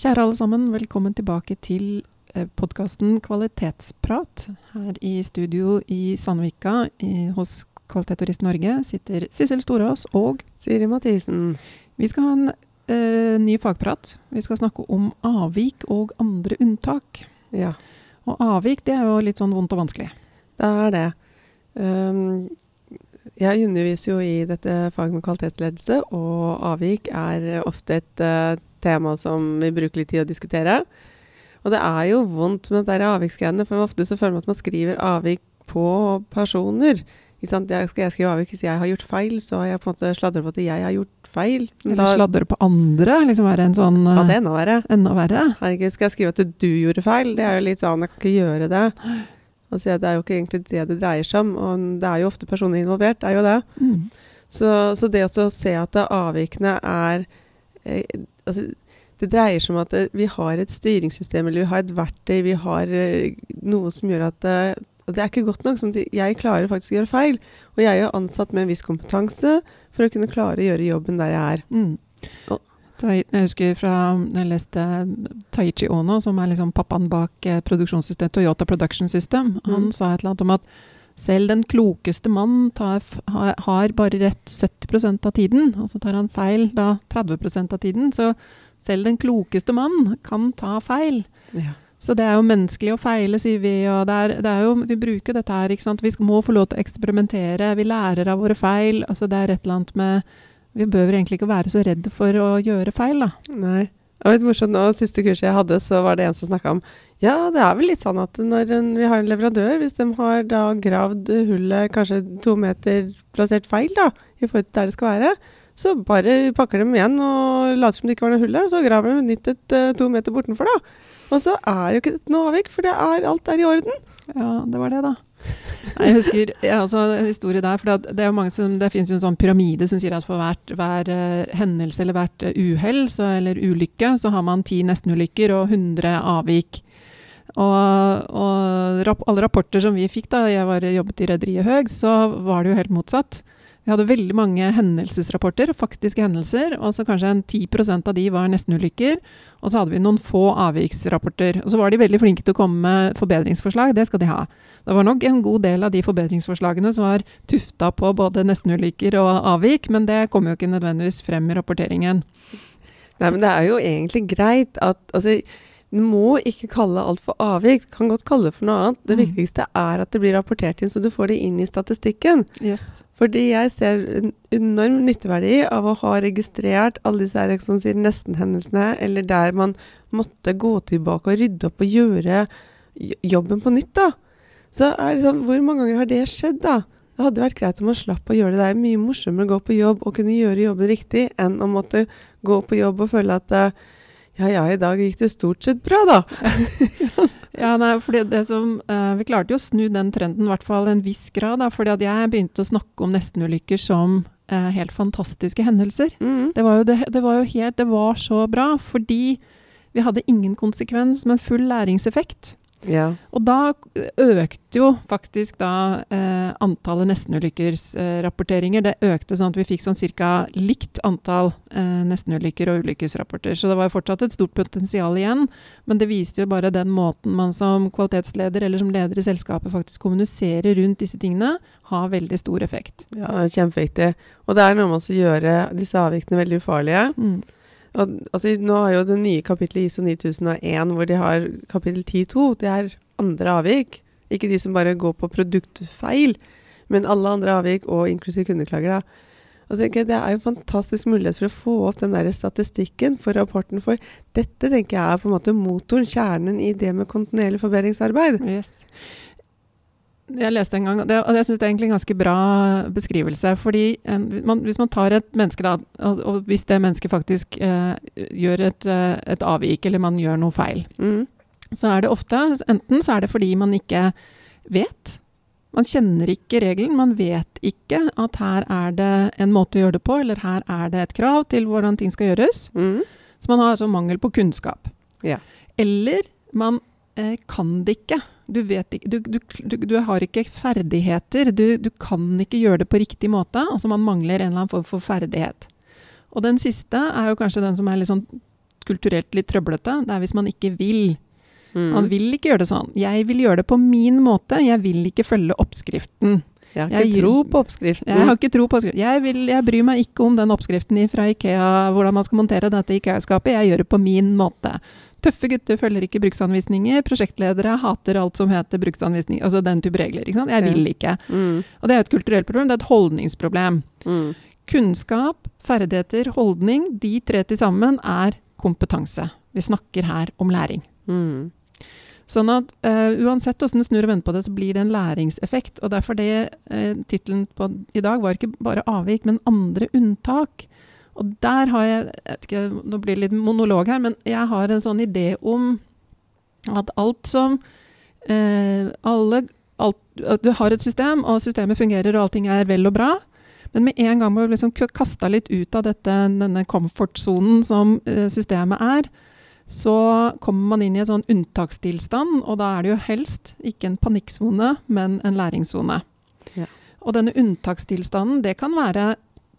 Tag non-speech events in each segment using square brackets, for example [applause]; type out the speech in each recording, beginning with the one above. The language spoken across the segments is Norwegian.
Kjære alle sammen, velkommen tilbake til podkasten Kvalitetsprat. Her i studio i Sandvika i, hos Kvalitet og Norge sitter Sissel Storås og Siri Mathisen. Vi skal ha en eh, ny fagprat. Vi skal snakke om avvik og andre unntak. Ja, Og avvik det er jo litt sånn vondt og vanskelig. det er det. Um, jeg underviser jo i dette faget med kvalitetsledelse, og avvik er ofte et eh, tema som vi bruker litt tid å diskutere. Og det er jo vondt med det der avviksgreiene, for ofte så føler man at man skriver avvik på personer. Skal jeg skrive avvik hvis jeg har gjort feil, så har jeg på en måte sladret på at jeg har gjort feil. Men Eller da- sladre på andre. Liksom være en sånn Ja, eh, det er enda verre. enda verre. Herregud, skal jeg skrive at du gjorde feil? Det er jo litt sånn, jeg kan ikke gjøre det. Altså, det er jo ikke egentlig det det dreier seg om, og det er jo ofte personer involvert, det er jo det. Mm. Så, så det å se at avvikene er eh, altså, Det dreier seg om at eh, vi har et styringssystem, eller vi har et verktøy, vi har eh, noe som gjør at eh, og det er ikke godt nok. sånn at jeg klarer faktisk å gjøre feil. Og jeg er jo ansatt med en viss kompetanse for å kunne klare å gjøre jobben der jeg er. Mm. Og- Jeg husker fra jeg leste Taichi Ono, som er liksom pappaen bak eh, produksjonssystemet Toyota Production System. Han Mm. sa et eller annet om at selv den klokeste mann tar, har, bare rett 70% av tiden, og så tar han feil da 30% av tiden. Så selv den klokeste mann kan ta feil. Ja. Så det er jo menneskelig å feile, sier vi. og det er, det er jo, Vi bruker dette her. ikke sant? Vi må få lov til å eksperimentere. Vi lærer av våre feil. altså Det er et eller annet med Vi behøver egentlig ikke være så redde for å gjøre feil, da. Nei. Og et morsomt og Siste kurset jeg hadde, så var det en som snakka om ja, det er vel litt sånn at når en, vi har en leverandør, hvis de har da gravd hullet kanskje to meter plassert feil da, i forhold til der det skal være, så bare pakker de igjen og later som det ikke var noe hull der, og så graver de nytt et uh, to meter bortenfor, da. Og så er det jo ikke noe avvik, for det er, alt er i orden. Ja, det var det, da. Jeg husker jeg har også en historie der. for det, mange som, det finnes jo en sånn pyramide som sier at for hvert, hver uh, hendelse eller hvert uh, uhell eller ulykke, så har man ti nestenulykker og 100 avvik. Og, og rap alle rapporter som vi fikk da jeg var, jobbet i Rederiet Høg, så var det jo helt motsatt. Vi hadde veldig mange hendelsesrapporter, faktiske hendelser, og så kanskje en 10% av de var nestenulykker. Og så hadde vi noen få avviksrapporter. Og så var de veldig flinke til å komme med forbedringsforslag, det skal de ha. Det var nok en god del av de forbedringsforslagene som var tufta på både nestenulykker og avvik, men det kom jo ikke nødvendigvis frem i rapporteringen. Nei, men det er jo egentlig greit at altså, du må ikke kalle alt for avvik. Du kan godt kalle det for noe annet. Det Mm. viktigste er at det blir rapportert inn, så du får det inn i statistikken. Yes. Fordi jeg ser en enorm nytteverdi av å ha registrert alle disse her, som sier nesten-hendelsene, eller der man måtte gå tilbake og rydde opp og gjøre jobben på nytt, da. Så er det sånn, hvor mange ganger har det skjedd, da? Det hadde vært greit om man slapp å gjøre det. Det er mye morsommere å gå på jobb og kunne gjøre jobben riktig, enn å måtte gå på jobb og føle at eh, ja, ja, i dag gikk det stort sett bra, da. [laughs] Ja, nei, fordi det som, uh, Vi klarte jo å snu den trenden, i hvert fall en viss grad. Da, fordi at jeg begynte å snakke om nestenulykker som uh, helt fantastiske hendelser. Mm. Det var, jo, det, det var jo helt Det var så bra, fordi vi hadde ingen konsekvens, men full læringseffekt. Ja. Og da økte jo faktisk da eh, antallet nestenulykkesrapporteringer. Eh, det økte sånn at vi fikk sånn ca. likt antall eh, nestenulykker og ulykkesrapporter. Så det var fortsatt et stort potensial igjen, men det viste jo bare den måten man som kvalitetsleder eller som leder i selskapet faktisk kommuniserer rundt disse tingene, har veldig stor effekt. ja, det er kjempeviktig. Og det er noe med å gjøre disse avvikene veldig ufarlige. Mm. Altså, nå har jo det nye kapittelet ISO 9001 hvor de har kapittel 10.2. Det er andre avvik. Ikke de som bare går på produktfeil, men alle andre avvik, og inklusiv kundeklager. da. Og tenker jeg Det er jo en fantastisk mulighet for å få opp den der statistikken for rapporten. For dette tenker jeg er på en måte motoren, kjernen i det med kontinuerlig forbedringsarbeid. Yes. Jeg leste en gang, og jeg syns det er egentlig en ganske bra beskrivelse. fordi en, man, Hvis man tar et menneske, da, og, og hvis det mennesket faktisk eh, gjør et, eh, et, avvik, eller man gjør noe feil, mm. så er det ofte Enten så er det fordi man ikke vet. Man kjenner ikke regelen. Man vet ikke at her er det en måte å gjøre det på, eller her er det et krav til hvordan ting skal gjøres. Mm. Så man har altså mangel på kunnskap. Ja. Eller man eh, kan det ikke. Du, vet ikke du, du, du, har ikke ferdigheter. Du, kan ikke gjøre det på riktig måte. Altså man mangler en eller annen form for ferdighet. Og den siste er jo kanskje den som er litt sånn kulturelt litt trøblete. Det er hvis man ikke vil. Mm. Man vil ikke gjøre det sånn. Jeg vil gjøre det på min måte. Jeg vil ikke følge oppskriften. Jeg har ikke jeg, tro på oppskriften. Jeg har ikke tro på oppskriften. Jeg, vil, jeg, bryr meg ikke om den oppskriften fra Ikea, hvordan man skal montere dette Ikea-skapet. Jeg gjør det på min måte. Tøffe gutter følger ikke bruksanvisninger. Prosjektledere hater alt som heter bruksanvisninger. Altså den type regler. ikke sant? Jeg vil ikke. Mm. Og det er et kulturelt problem. Det er et holdningsproblem. Mm. Kunnskap, ferdigheter, holdning, de tre til sammen er kompetanse. Vi snakker her om læring. Mm. Sånn at uh, uansett hvordan du snur og vender på det, så blir det en læringseffekt. Og derfor det uh, tittelen på i dag var ikke bare avvik, men andre unntak. Og der har jeg, jeg ikke, Nå blir det litt monolog her, men jeg har en sånn idé om at alt som eh, alle alt, Du har et system, og systemet fungerer, og allting er vel og bra. Men med en gang man liksom kasta litt ut av dette, denne comfort-sonen som eh, systemet er, så kommer man inn i en sånn unntakstilstand, og da er det jo helst ikke en panikksone, men en læringssone. Ja. Og denne unntakstilstanden, det kan være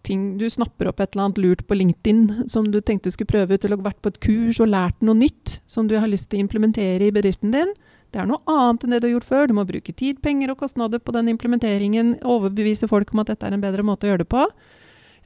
ting Du snapper opp et eller annet lurt på LinkedIn som du tenkte du skulle prøve ut, eller vært på et kurs og lært noe nytt som du har lyst til å implementere i bedriften din. Det er noe annet enn det du har gjort før. Du må bruke tid, penger og kostnader på den implementeringen. Overbevise folk om at dette er en bedre måte å gjøre det på.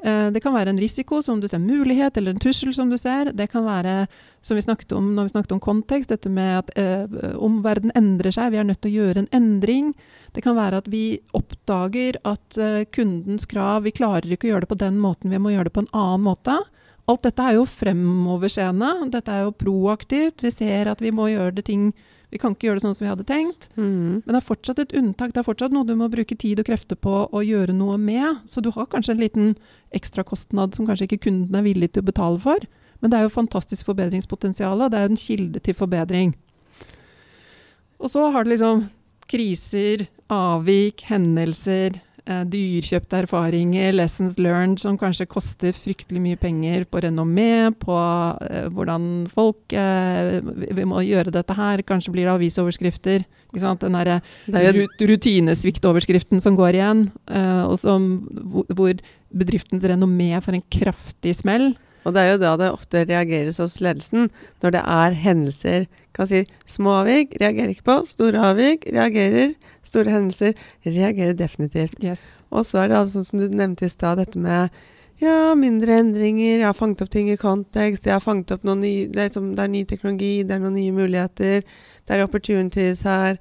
Eh, det kan være en risiko som du ser mulighet, eller en tussel, som du ser. Det kan være, som vi snakket om når vi snakket om kontekst, dette med at eh, om verden endrer seg, vi er nødt til å gjøre en endring. Det kan være at vi oppdager at eh, kundens krav Vi klarer ikke å gjøre det på den måten, vi må gjøre det på en annen måte. Alt dette er jo fremoverseende. Dette er jo proaktivt. Vi ser at vi må gjøre det ting Vi kan ikke gjøre det sånn som vi hadde tenkt. Mm. Men det er fortsatt et unntak. Det er fortsatt noe du må bruke tid og krefter på å gjøre noe med. Så du har kanskje en liten ekstrakostnad som kanskje ikke kunden er villig til å betale for. Men det er jo fantastisk forbedringspotensial, og det er jo en kilde til forbedring. Og så har det liksom kriser, avvik, hendelser, eh, dyrkjøpte erfaringer, lessons learned som kanskje koster fryktelig mye penger på renommé, på eh, hvordan folk eh, Vi må gjøre dette her. Kanskje blir det avisoverskrifter. Den derre rutinesviktoverskriften som går igjen, eh, og som, hvor bedriftens renommé får en kraftig smell. Og det er jo da det ofte reageres hos ledelsen, når det er hendelser. Kan si små avvik, reagerer ikke på. Store avvik, reagerer. Store hendelser, reagerer definitivt. Yes. Og så er det altså som du nevnte i stad, dette med ja, mindre endringer, jeg har fanget opp ting i kontekst, jeg har fanget opp noen nye det er, liksom, det er ny teknologi, det er noen nye muligheter, det er opportunities her.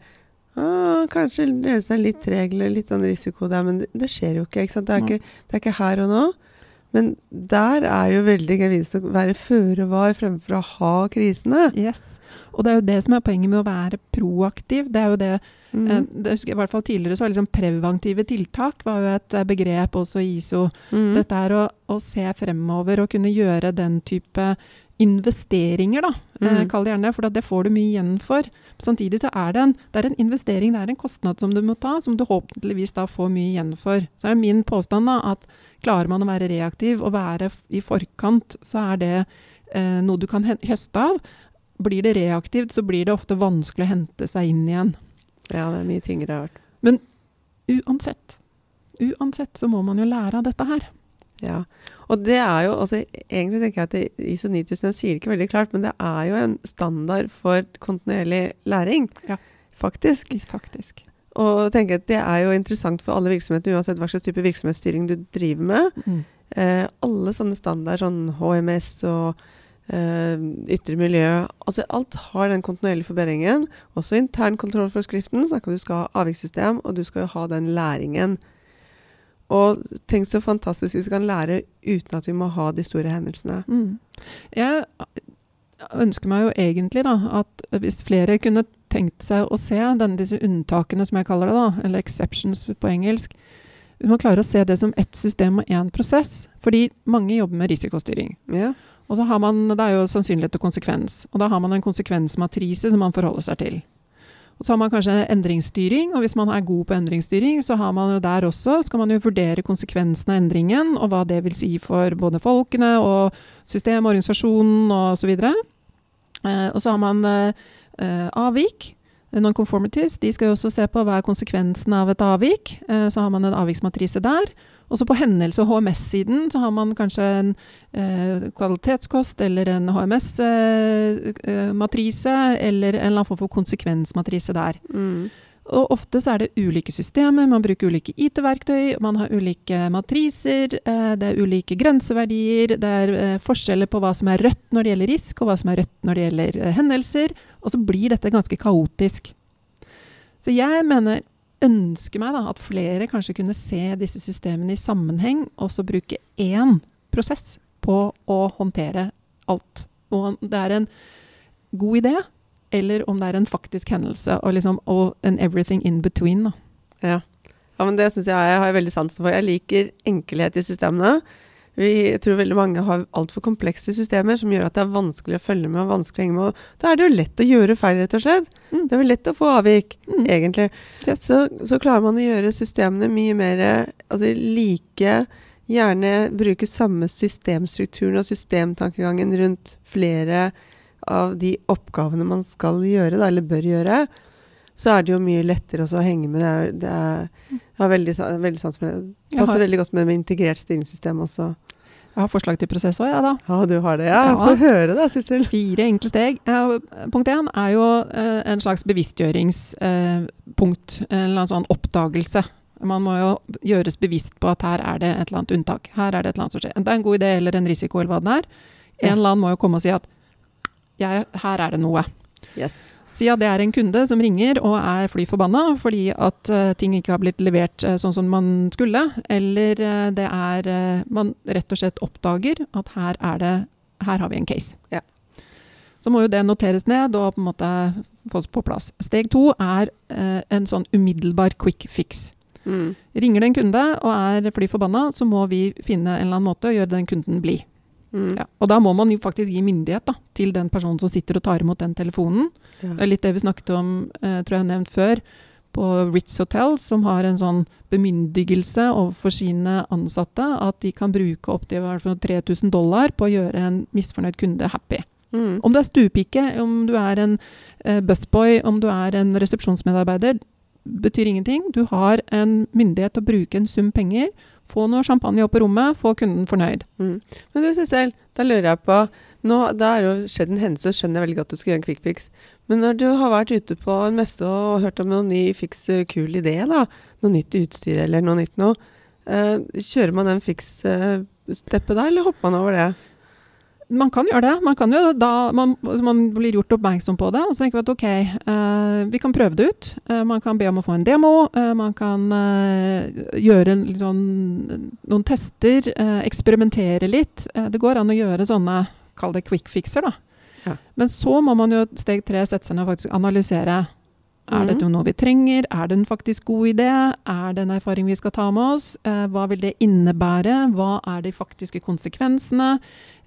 Ah, kanskje ledelsen er litt regler, litt sånn risiko der, men det, det, skjer jo ikke. ikke? Det er, ikke, det er ikke her og nå. Men der er jo veldig gevinst å være føre var fremfor å ha krisene. Yes. Og det er jo det som er poenget med å være proaktiv. Det er jo det, mm. eh, det I hvert fall tidligere så var liksom preventive tiltak var jo et eh, begrep også i ISO. Mm. Dette er å, å, se fremover og kunne gjøre den type investeringer, da. Eh, mm. Kall det gjerne for det får du mye igjen for. Samtidig så er det, en, det er en investering, det er en kostnad som du må ta, som du håpentligvis da får mye igjen for. Så er det min påstand da at Klarer man å være reaktiv og være i forkant, så er det eh, noe du kan høste av. Blir det reaktivt, så blir det ofte vanskelig å hente seg inn igjen. Ja, det er mye tyngre hørt. Men uansett, uansett så må man jo lære av dette her. Ja, og det er jo også Egentlig tenker jeg at ISO 9000 sier det ikke veldig klart, men det er jo en standard for kontinuerlig læring. Ja. Faktisk. Faktisk. Og tenker at Det er jo interessant for alle virksomheter, uansett hva slags type virksomhetsstyring du driver med. Mm. Eh, alle sånne standarder, sånn HMS og ytre miljø altså Alt har den kontinuerlige forbedringen. Også internkontrollforskriften snakker du skal ha avvikssystem, og du skal jo ha den læringen. Og tenk så fantastisk vi kan lære uten at vi må ha de store hendelsene. Mm. Jeg ønsker meg jo egentlig da, at hvis flere kunne tenkt seg å se denne, disse unntakene, som jeg kaller det, da, eller exceptions på engelsk Man klarer å se det som ett system og én prosess. Fordi mange jobber med risikostyring. Ja. Og så har man, Det er jo sannsynlighet og konsekvens. Og da har man en konsekvensmatrise som man forholder seg til. Og så har man kanskje endringsstyring, og hvis man er god på endringsstyring, så har man jo der også, skal man jo vurdere konsekvensen av endringen, og hva det vil si for både folkene og systemet, organisasjonen osv. Eh, og så har man eh, avvik. Non-conformities de skal jo også se på hva er konsekvensen av et avvik. Eh, så har man en avviksmatrise der. Og så på hendelse- og HMS-siden så har man kanskje en eh, kvalitetskost eller en HMS-matrise eh, eller en eller annen form for konsekvensmatrise der. Mm. Og ofte så er det ulike systemer, man bruker ulike IT-verktøy, man har ulike matriser, eh, det er ulike grenseverdier, det er eh, forskjeller på hva som er rødt når det gjelder risk, og hva som er rødt når det gjelder eh, hendelser, og så blir dette ganske kaotisk. Så jeg mener, ønsker meg da at flere kanskje kunne se disse systemene i sammenheng, og så bruke én prosess på å håndtere alt. Og det er en god idé, eller om det er en faktisk hendelse, og, liksom, og en everything in between. Da. Ja. ja, men det syns jeg jeg har veldig sansen for. Jeg liker enkelhet i systemene. Vi, jeg tror veldig mange har altfor komplekse systemer som gjør at det er vanskelig å følge med og vanskelig å henge med. Da er det jo lett å gjøre feil, rett og slett. Mm. Det er vel lett å få avvik, Mm. egentlig. Yes. Så, så klarer man å gjøre systemene mye mer altså, like Gjerne bruke samme systemstrukturen og systemtankegangen rundt flere av de oppgavene man skal gjøre, da, eller bør gjøre. Så er det jo mye lettere å henge med. Det er, det er, jeg har veldig, veldig sans for det. Det passer veldig godt med, med integrert styringssystem også. Jeg har forslag til prosess òg, jeg, da. Ja, du har det, ja. Ja. Få høre da, Sissel. Fire enkle steg. Ja, punkt én er jo eh, en slags bevisstgjøringspunkt. en eller annen sånn oppdagelse. Man må jo gjøres bevisst på at her er det et eller annet unntak. Her er det et eller annet som skjer. Enten det er en god idé eller en risiko, eller hva det er. En eller annen må jo komme og si at her er det noe. Yes. Si at det er en kunde som ringer og er fly forbanna fordi at eh, ting ikke har blitt levert eh, sånn som man skulle, eller eh, det er Man rett og slett oppdager at her er det Her har vi en case. Ja. Så må jo det noteres ned og på en måte fås på plass. Steg to er en sånn umiddelbar quick fix. Mm. Ringer det en kunde og er fly forbanna, så må vi finne en eller annen måte å gjøre den kunden blid. Mm. Ja. Og da må man jo faktisk gi myndighet da, til den personen som sitter og tar imot den telefonen. Ja. Det er litt det vi snakket om, eh, tror jeg har nevnt før, på Ritz Hotel, som har en sånn bemyndigelse overfor sine ansatte at de kan bruke opptil i hvert 3000 dollar på å gjøre en misfornøyd kunde happy. Mm. Om du er stuepike, om du er en eh, busboy, om du er en resepsjonsmedarbeider, betyr ingenting. Du har en myndighet til å bruke en sum penger, få noe champagne opp på rommet, få kunden fornøyd. Mm. Men du Sissel, da lurer jeg på nå, Da er det jo skjedd en hendelse, og skjønner jeg veldig godt du skal gjøre en quick fix. Men når du har vært ute på en messe og hørt om noen ny fiks eh, kul idé, da, noe nytt utstyr eller noe nytt noe, eh, kjører man den fiks-steppet da, eller hopper man over det? Man kan gjøre det. Man kan jo da man, man blir gjort oppmerksom på det, og så tenker vi at ok, eh, vi kan prøve det ut. Eh, man kan be om å få en demo. eh, man kan eh, gjøre en, sånn- noen tester, eh, eksperimentere litt. Eh, det går an å gjøre sånne, kall det quick fixer, da. Ja. Men så må man jo steg tre sette seg ned og faktisk analysere. Er Mhm. dette noe vi trenger? Er det en faktisk god idé? Er det en erfaring vi skal ta med oss? Hva vil det innebære? Hva er de faktiske konsekvensene?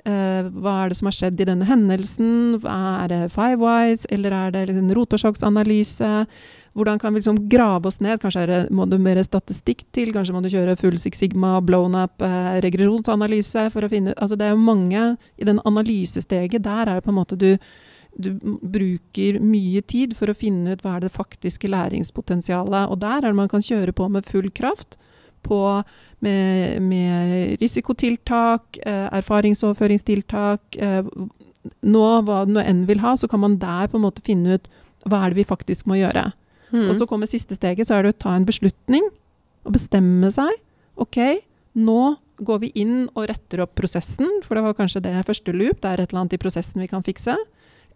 Eh, hva er det som har skjedd i denne hendelsen? Er det five wise, eller er det liksom en rotorsjokkanalyse? Hvordan kan vi liksom grave oss ned? Kanskje er det, må du mer statistikk til? Kanskje må du kjøre full Six Sigma, blown up, eh, regresjonsanalyse for å finne Altså det er jo mange i den analysesteget. Der er det på en måte du du bruker mye tid for å finne ut hva er det faktiske læringspotensialet. Og der er det man kan kjøre på med full kraft. På med, med risikotiltak, eh, erfaringsoverføringstiltak. Eh, nå, hva nå enn vil ha, så kan man der på en måte finne ut hva er det vi faktisk må gjøre. Mm. Og så kommer siste steget, så er det å ta en beslutning og bestemme seg. OK, nå går vi inn og retter opp prosessen, for det var kanskje det første loop. Det er et eller annet i prosessen vi kan fikse.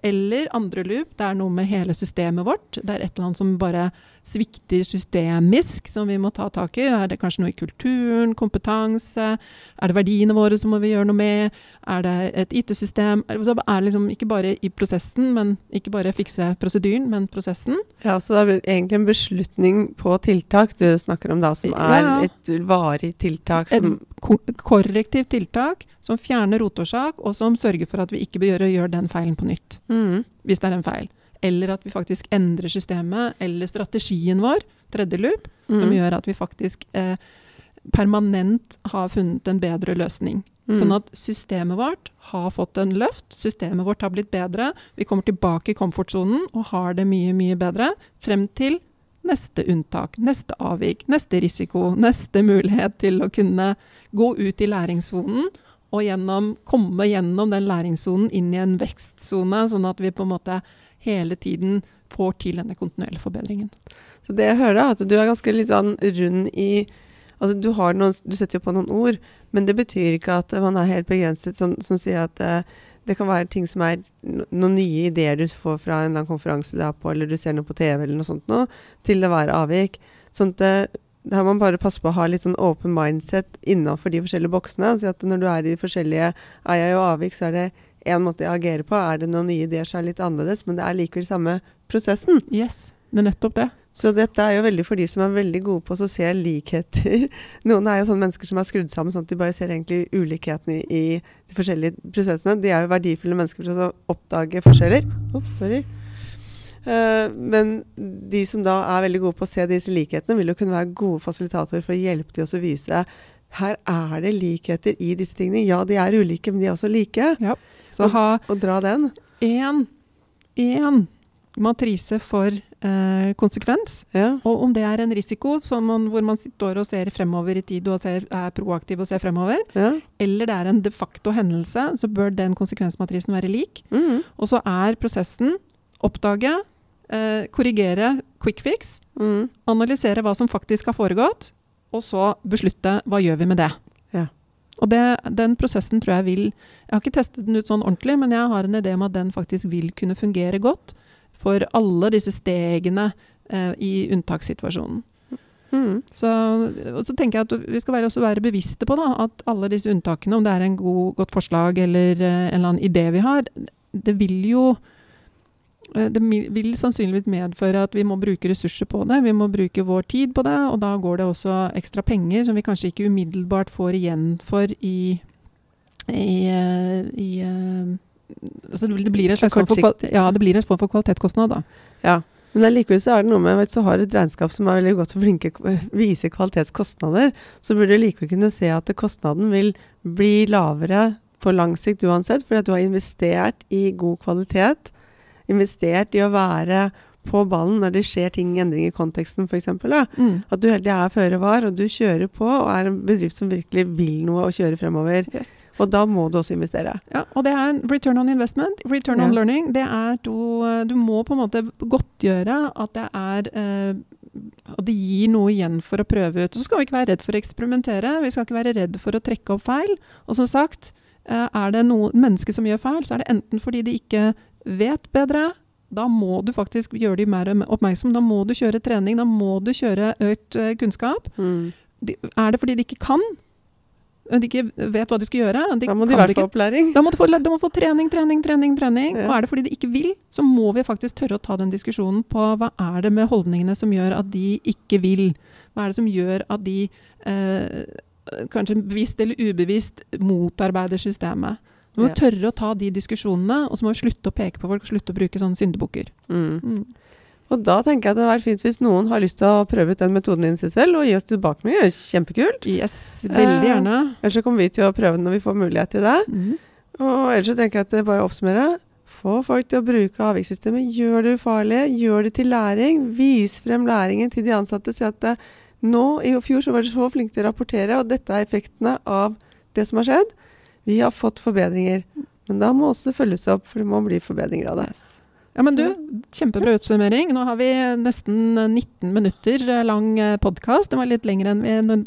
Eller andre loop, det er noe med hele systemet vårt. Det er et eller annet som bare svikter systemisk, som vi må ta tak i. Er det kanskje noe i kulturen, kompetanse? Er det verdiene våre som må vi gjøre noe med? Er det et IT-system? Så er det liksom ikke bare i prosessen, men ikke bare fikse prosedyren, men prosessen. Ja, så det er egentlig en beslutning på tiltak du snakker om da, som er et varig tiltak som Et korrektivt tiltak som fjerner rotårsak, og som sørger for at vi ikke bør gjøre, den feilen på nytt. mm. Hvis det er en feil. Eller at vi faktisk endrer systemet, eller strategien vår, tredje loop, som Mm. gjør at vi faktisk eh, permanent har funnet en bedre løsning. Mm. Sånn at systemet vårt har fått en løft, systemet vårt har blitt bedre. Vi kommer tilbake i komfortsonen og har det mye, mye bedre frem til neste unntak, neste avvik, neste risiko, neste mulighet til å kunne gå ut i læringssonen og gjennom, komme gjennom den læringssonen inn i en vekstsone, sånn at vi på en måte hele tiden får til denne kontinuerlige forbedringen. Så det jeg hører, er at du er ganske litt sånn rund i Altså du, noen, du setter jo på noen ord, men det betyr ikke at man er helt begrenset, sånn, som sier at eh, det kan være ting som er no, noen nye ideer du får fra en eller annen konferanse du er på, eller du ser noe på TV eller noe sånt noe, til det være avvik. Sånn at det, her må man bare passe på å ha litt sånn åpen mindset innenfor de forskjellige boksene. Altså at når du er i de forskjellige er jeg og avvik, så er det én måte jeg agerer på. Er det noen nye ideer, som er litt annerledes, men det er likevel samme prosessen. Yes, det er nettopp det. Så dette er jo veldig for de som er veldig gode på å se likheter. [laughs] Noen er jo sånne mennesker som er skrudd sammen sånn at de bare ser egentlig ulikhetene i, i de forskjellige prosessene. De er jo verdifulle mennesker for å oppdage forskjeller. Ops, sorry. Eh, men de som da er veldig gode på å se disse likhetene, vil jo kunne være gode fasilitatorer for å hjelpe til å vise her er det likheter i disse tingene. Ja, de er ulike, men de er også like. Så ha Og dra den. én, matrise for eh, konsekvens. Ja. Og om det er en risiko som man, hvor man står og ser fremover i tid og ser, er proaktiv og ser fremover, ja. eller det er en de facto hendelse, så bør den konsekvensmatrisen være lik. Mm. Og så er prosessen oppdage, eh, korrigere quick fix, mm. analysere hva som faktisk har foregått, og så beslutte hva gjør vi med det. Ja. Og det, den prosessen tror jeg vil Jeg har ikke testet den ut sånn ordentlig, men jeg har en idé om at den faktisk vil kunne fungere godt for alle disse stegene eh, i unntakssituasjonen. Mm. Så, og så tenker jeg at vi skal være, også være bevisste på da, at alle disse unntakene, om det er en god, godt forslag eller eh, en eller annen idé vi har, det vil jo det vil sannsynligvis medføre at vi må bruke ressurser på det. Vi må bruke vår tid på det, og da går det også ekstra penger som vi kanskje ikke umiddelbart får igjen for i, i, eh, i eh, altså det blir et slags form for, ja, det blir et form for kvalitetskostnad, da. Ja. Men likevel så er det noe med vet, du, så har et regnskap som er veldig godt for flinke [laughs] viser kvalitetskostnader, så burde du likevel kunne se at kostnaden vil bli lavere på lang sikt uansett, fordi at du har investert i god kvalitet. Investert i å være på ballen når det skjer ting, endring i konteksten f.eks. Mm. At du hele tida er føre var, og du kjører på og er en bedrift som virkelig vil noe og kjører fremover. Yes. Og da må du også investere. Ja, og det er return on investment, return on Ja. learning. Det er eh, du må på en måte godtgjøre at det er eh, at det gir noe igjen for å prøve ut. Og så skal vi ikke være redd for å eksperimentere. Vi skal ikke være redd for å trekke opp feil. Og som sagt, eh, er det noen mennesker som gjør feil, så er det enten fordi de ikke vet bedre. Da må du faktisk gjøre de mer oppmerksom. Da må du kjøre trening. Da må du kjøre økt kunnskap. kunnskap. De, er det fordi de ikke kan? De ikke vet hva de skal gjøre? De Da må de i hvert fall opplæring. Da må, de få, de må få trening, trening, trening. trening. Ja. Og er det fordi de ikke vil, så må vi faktisk tørre å ta den diskusjonen på hva er det med holdningene som gjør at de ikke vil. Hva er det som gjør at de eh, kanskje bevisst eller ubevisst motarbeider systemet. Vi må Ja. tørre å ta de diskusjonene, og så må vi slutte å peke på folk og slutte å bruke sånne syndebukker. Mm. Mm. Og da tenker jeg at det hadde vært fint hvis noen har lyst til å prøve ut den metoden din seg selv, og gi oss tilbakemeldinger. Kjempekult. Yes, veldig Eh, gjerne. Ellers så kommer vi til å prøve den når vi får mulighet til det. Mm. Og ellers så tenker jeg at det bare å oppsummere. Få folk til å bruke avvikssystemet. Gjør det ufarlig. Gjør det til læring. Vis frem læringen til de ansatte. Si at eh, nå i fjor så var dere så flinke til å rapportere, og dette er effektene av det som har skjedd. Vi har fått forbedringer. Men da må også det følges opp, for det må bli forbedringer av det. Yes. Ja, men du, kjempebra oppsummering. Nå har vi nesten 19 minutter lang podkast. Den var litt lengre enn vi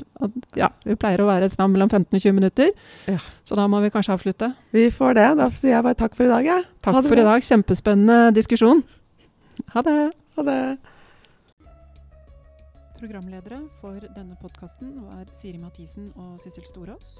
Ja, vi pleier å være et sted mellom 15 og 20 minutter. Ja. Så da må vi kanskje avslutte. Vi får det. Da sier jeg bare takk for i dag, jeg. Takk for i dag. Kjempespennende diskusjon. Ha det. Ha det. Programledere for denne podkasten var Siri Mathisen og Sissel Storås.